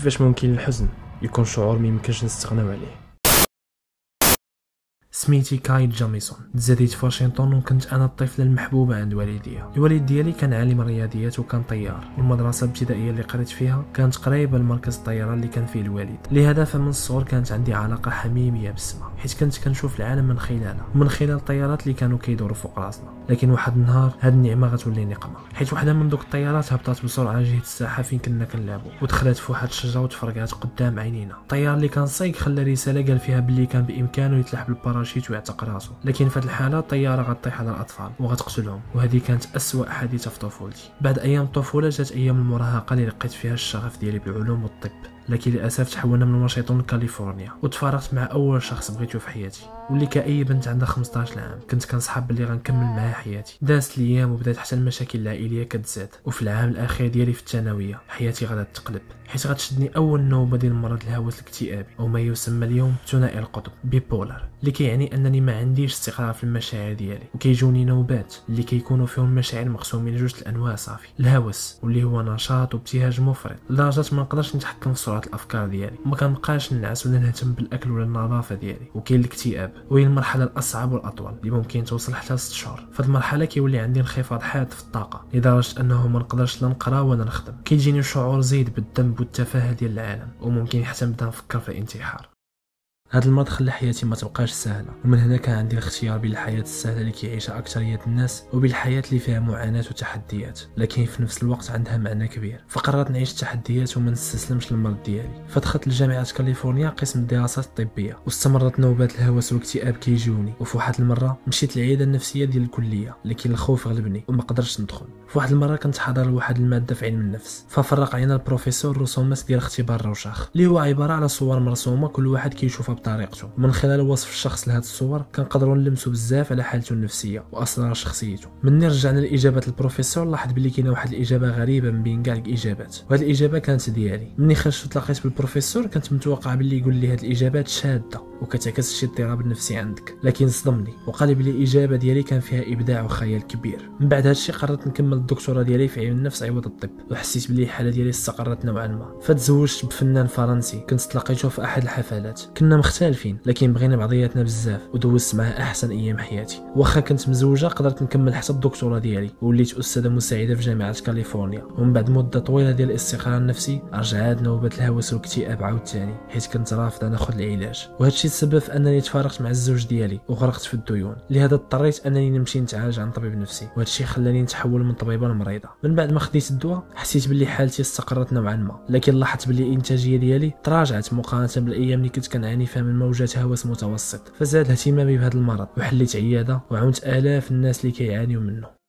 كيفاش ممكن الحزن يكون شعور ما يمكنش نستغناو عليه؟ سميتي كاي جاميسون. تزاديت في واشنطن وكنت أنا الطفله المحبوبه عند والديا الوالد ديالي كان عالم رياضيات وكان طيار. والمدرسة الابتدائية اللي قريت فيها كانت قريبة لمركز الطيران اللي كان فيه الوالد. لهذا فمن الصغر كانت عندي علاقة حميميه بالسماء حيت كنت كنشوف العالم من خلالها. ومن خلال الطيارات اللي كانوا كيدوروا فوق راسنا. لكن واحد النهار هاد النعمة غتولي نقمة. حيت وحدة من دوك الطيارات هبطت بسرعة جهة الساحة فين كنا كنلعبوا ودخلت في واحد الشجرة وتفرقعت قدام عينينا. الطيار اللي كان صايق خلى رسالة قال فيها باللي كان بإمكانه يتلح بالباراشيت ويعتق راسو. لكن في هذه الحالة الطيارة غطيح على الأطفال وغتقتلهم. وهذه كانت أسوأ حادثة في طفولتي. بعد أيام الطفولة جات أيام المراهقة اللي لقيت فيها الشغف ديالي بالعلوم والطب. لكن للأسف تحولنا من واشنطن لكاليفورنيا وتفارقت مع أول شخص بغيتو في حياتي واللي كأي بنت عندها 15 عام كنت كنصحاب بلي غنكمل معاه حياتي. دازت الأيام وبدات حتى المشاكل العائلية كتزاد وفي العام الأخير ديالي في الثانوية حياتي غادا تقلب حيت غتشدني أول نوبة ديال مرض الهوس الاكتئابي أو ما يسمى اليوم ثنائي القطب bipolar اللي كيعني أنني ما عنديش استقرار في المشاعر ديالي وكيجوني نوبات اللي كيكونوا فيهم المشاعر مقسومين لجوج الأنواع صافي الهوس واللي هو نشاط وابتهاج مفرط لدرجة ما نقدرش نتحكم في سرعه الأفكار ديالي. وما كنبقاش ننعس ولا نهتم بالأكل ولا النظافة ديالي. وكاين الاكتئاب. وهي المرحلة الأصعب والأطول اللي ممكن توصل حتى 6 شهور في المرحلة كيولي عندي انخفاض حاد في الطاقة. لدرجة أنه ما نقدرش لا نقرأ ولا نخدم. كيجيني شعور زيد بالذنب والتفاهة ديال العالم. وممكن حتى نبدأ نفكر في الانتحار. هذا المرض خلى حياتي ما تبقاش سهلة ومن هنا كان عندي الاختيار بين الحياة السهلة اللي كيعيشها أكثرية الناس وبين الحياة اللي فيها معاناة وتحديات لكن في نفس الوقت عندها معنى كبير. فقررت نعيش التحديات وما نستسلمش للمرض ديالي. فدخلت لجامعة كاليفورنيا قسم الدراسات الطبية واستمرت نوبات الهوس والاكتئاب كيجوني. وفي واحد المرة مشيت للعيادة النفسية ديال الكلية لكن الخوف غلبني وما قدرتش ندخل. في واحد المرة كنت حاضر لواحد المادة في علم النفس ففرق علينا البروفيسور رسومات ديال اختبار روشاخ اللي هو عبارة على صور مرسومة كل واحد كيشوفها بطريقته. من خلال وصف الشخص لهاد الصور كنقدروا نلمسوا بزاف على حالته النفسية واسرار شخصيته. مني رجعنا لاجابه البروفيسور لاحظ بلي كاينة واحد الإجابة غريبة من بين كاع الإجابات. وهاد الإجابة كانت ديالي. مني خرجت وتلاقيت بالبروفيسور كنت متوقع بلي يقول لي هاد الإجابات شادة. وكتعكس شي اضطراب نفسي عندك. لكن صدمني. وقال بلي الإجابة ديالي كان فيها إبداع وخيال كبير. من بعد هادشي قررت نكمل الدكتوراه ديالي في علم النفس عوض الطب. وحسيت بلي الحالة ديالي استقرت نوعا ما. فتزوجت بفنان فرنسي. كنت تلاقيته في أحد الحفلات. كنا مختلفين. لكن بغينا بعضياتنا بزاف. ودوزت معاه أحسن أيام حياتي. واخا كنت مزوجة قدرت نكمل حتى الدكتوراه ديالي. وليت أستاذة مساعدة في جامعة كاليفورنيا. ومن بعد مدة طويلة ديال الاستقرار النفسي رجعت نوبة الهوس والاكتئاب عاوتاني حيت كنت رافضة ناخذ العلاج. وهادشي تسبب في أنني تفارقت مع الزوج ديالي وغرقت في الديون. لهذا اضطريت أنني نمشي نتعالج عند طبيب نفسي وهادشي خلاني نتحول من طبيبة لمريضة. من بعد ما خديت الدواء حسيت بلي حالتي استقرت نوعا ما لكن لاحظت بلي الإنتاجية ديالي تراجعت مقارنة بالأيام اللي كنت كنعاني فيها من موجات هوس متوسط. فزاد اهتمامي بهذا المرض وحليت عيادة وعاونت آلاف الناس اللي كيعانيوا منه.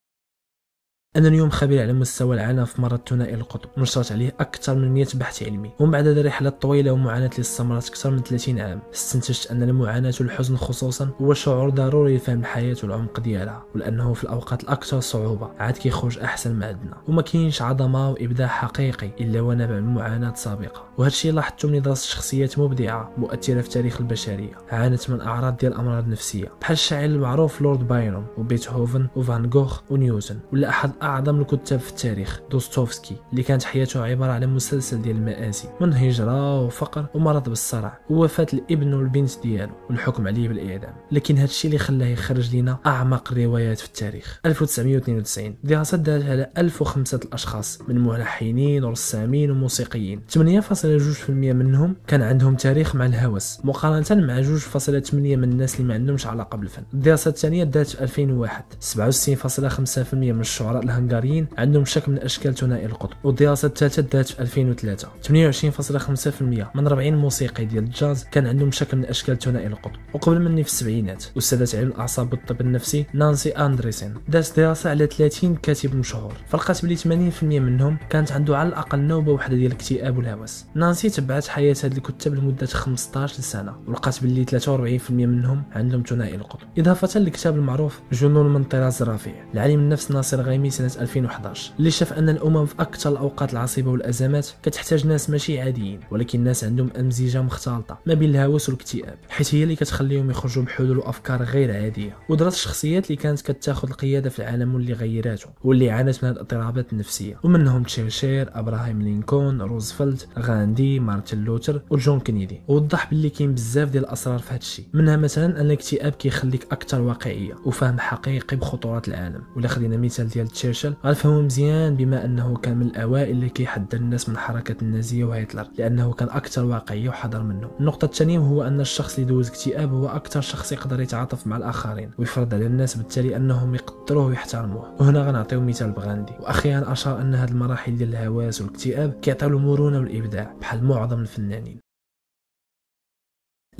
أنا اليوم خبير على مستوى العالم في مرض ثنائي القطب نشرت عليه أكثر من 100 بحث علمي ومن بعد هذه الرحلة الطويلة ومعاناة اللي استمرت أكثر من 30 عام. استنتجت أن المعاناة والحزن خصوصا هو شعور ضروري لفهم الحياة والعمق ديالها ولأنه في الأوقات الأكثر صعوبة عاد كيخرج أحسن ما عندنا وما كاينش عظمة وإبداع حقيقي إلا ونبع من معاناة سابقة. وهذا الشيء لاحظته من درست شخصيات مبدعة مؤثرة في تاريخ البشرية. عانت من أعراض ديال الامراض النفسيه بحال الشاعر المعروف لورد بايرون وبيتهوفن وفان جوخ ونيوتن ولا أحد أعظم الكتاب في التاريخ دوستوفسكي اللي كانت حياته عبارة على مسلسل ديال المآسي من هجرة وفقر ومرض بالصرع ووفاة الابن والبنت ديالو والحكم عليه بالإعدام. لكن هذا الشيء اللي خلاه يخرج لنا أعمق الروايات في التاريخ. 1992 دراسه دارت على 1005 الأشخاص من ملحنين ورسامين وموسيقيين. 8.2% منهم كان عندهم تاريخ مع الهوس مقارنة مع 2.8 من الناس اللي ما عندهمش علاقة بالفن. الدراسة الثانية دارت في 2001 67.5% من الشعراء الهنغاريين عندهم شكل من أشكال ثنائي القطب والدراسة الثالثه دارت في 2003 28.5% من 40 موسيقي ديال الجاز كان عندهم شكل من أشكال ثنائي القطب. وقبل مني في السبعينات أستاذة علم الأعصاب والطب النفسي نانسي أندريسن دارت دراسة على 30 كاتب مشهور. فلقات بلي 80% منهم كانت عنده على الأقل نوبة واحدة ديال الاكتئاب والهوس. نانسي تبعت حياة هاد الكتاب لمدة 15 سنه ولقات بلي 43% منهم عندهم ثنائي القطب. إضافة للكتاب المعروف جنون من طراز رفيع لعالم النفس ناصر غيمي سنة 2011 اللي شاف أن الأمم في أكثر الأوقات العصيبة والأزمات كتحتاج ناس ماشي عاديين ولكن ناس عندهم أمزجة مختلطة ما بين الهوس والاكتئاب حيث هي اللي كتخليهم يخرجوا بحلول وأفكار غير عادية. ودرس الشخصيات اللي كانت كتاخذ القيادة في العالم واللي غيراته واللي عانت من الاضطرابات النفسية. ومنهم تشرشل أبراهيم لينكولن روزفلت غاندي مارتن لوثر وجون كينيدي. ووضح باللي كاين بزاف ديال الأسرار في هذا الشيء منها مثلا أن الاكتئاب كيخليك أكثر واقعية وفهم حقيقي بخطورات العالم. ولا خدينا مثال ديال تشرشل غنفهمو مزيان بما أنه كان من الأوائل اللي كيحذر الناس من حركة النازية وهتلر لأنه كان أكثر واقعيه وحذر منه. النقطة الثانية هو أن الشخص اللي دوز اكتئاب هو أكثر شخص يقدر يتعاطف مع الآخرين ويفرض على الناس بالتالي أنهم يقدروه ويحترموه. وهنا غنعطيو مثال بغاندي. وأخيرا أشار أن هذه المراحل ديال الهوس والاكتئاب كيعطيو المرونه والابداع بحال معظم الفنانين.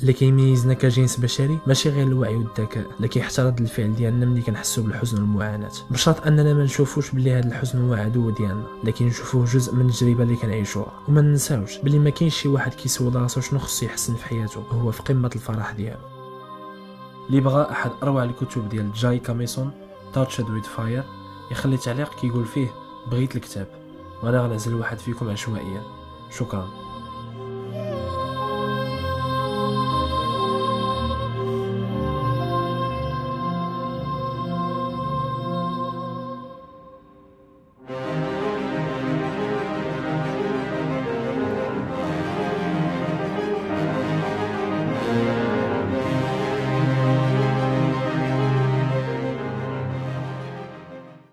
اللي كيميزنا كجنس بشري ماشي غير الوعي والذكاء ولكن حتى رد الفعل ديالنا ملي كنحسوا بالحزن والمعاناة. بشرط أننا ما نشوفوش بلي هذا الحزن هو عدو ديالنا لكن نشوفوه جزء من التجربة اللي كنعيشوها. وما ننساوش بلي ما كاينش شي واحد كيسول راسو شنو خصو يحسن في حياته وهو في قمة الفرح ديالو. اللي بغى أحد أروع الكتب ديال جاي كاميسون تاتشد ويد فاير يخلي تعليق كيقول فيه بغيت الكتاب وأنا غنعزل واحد فيكم عشوائيا. شكرا.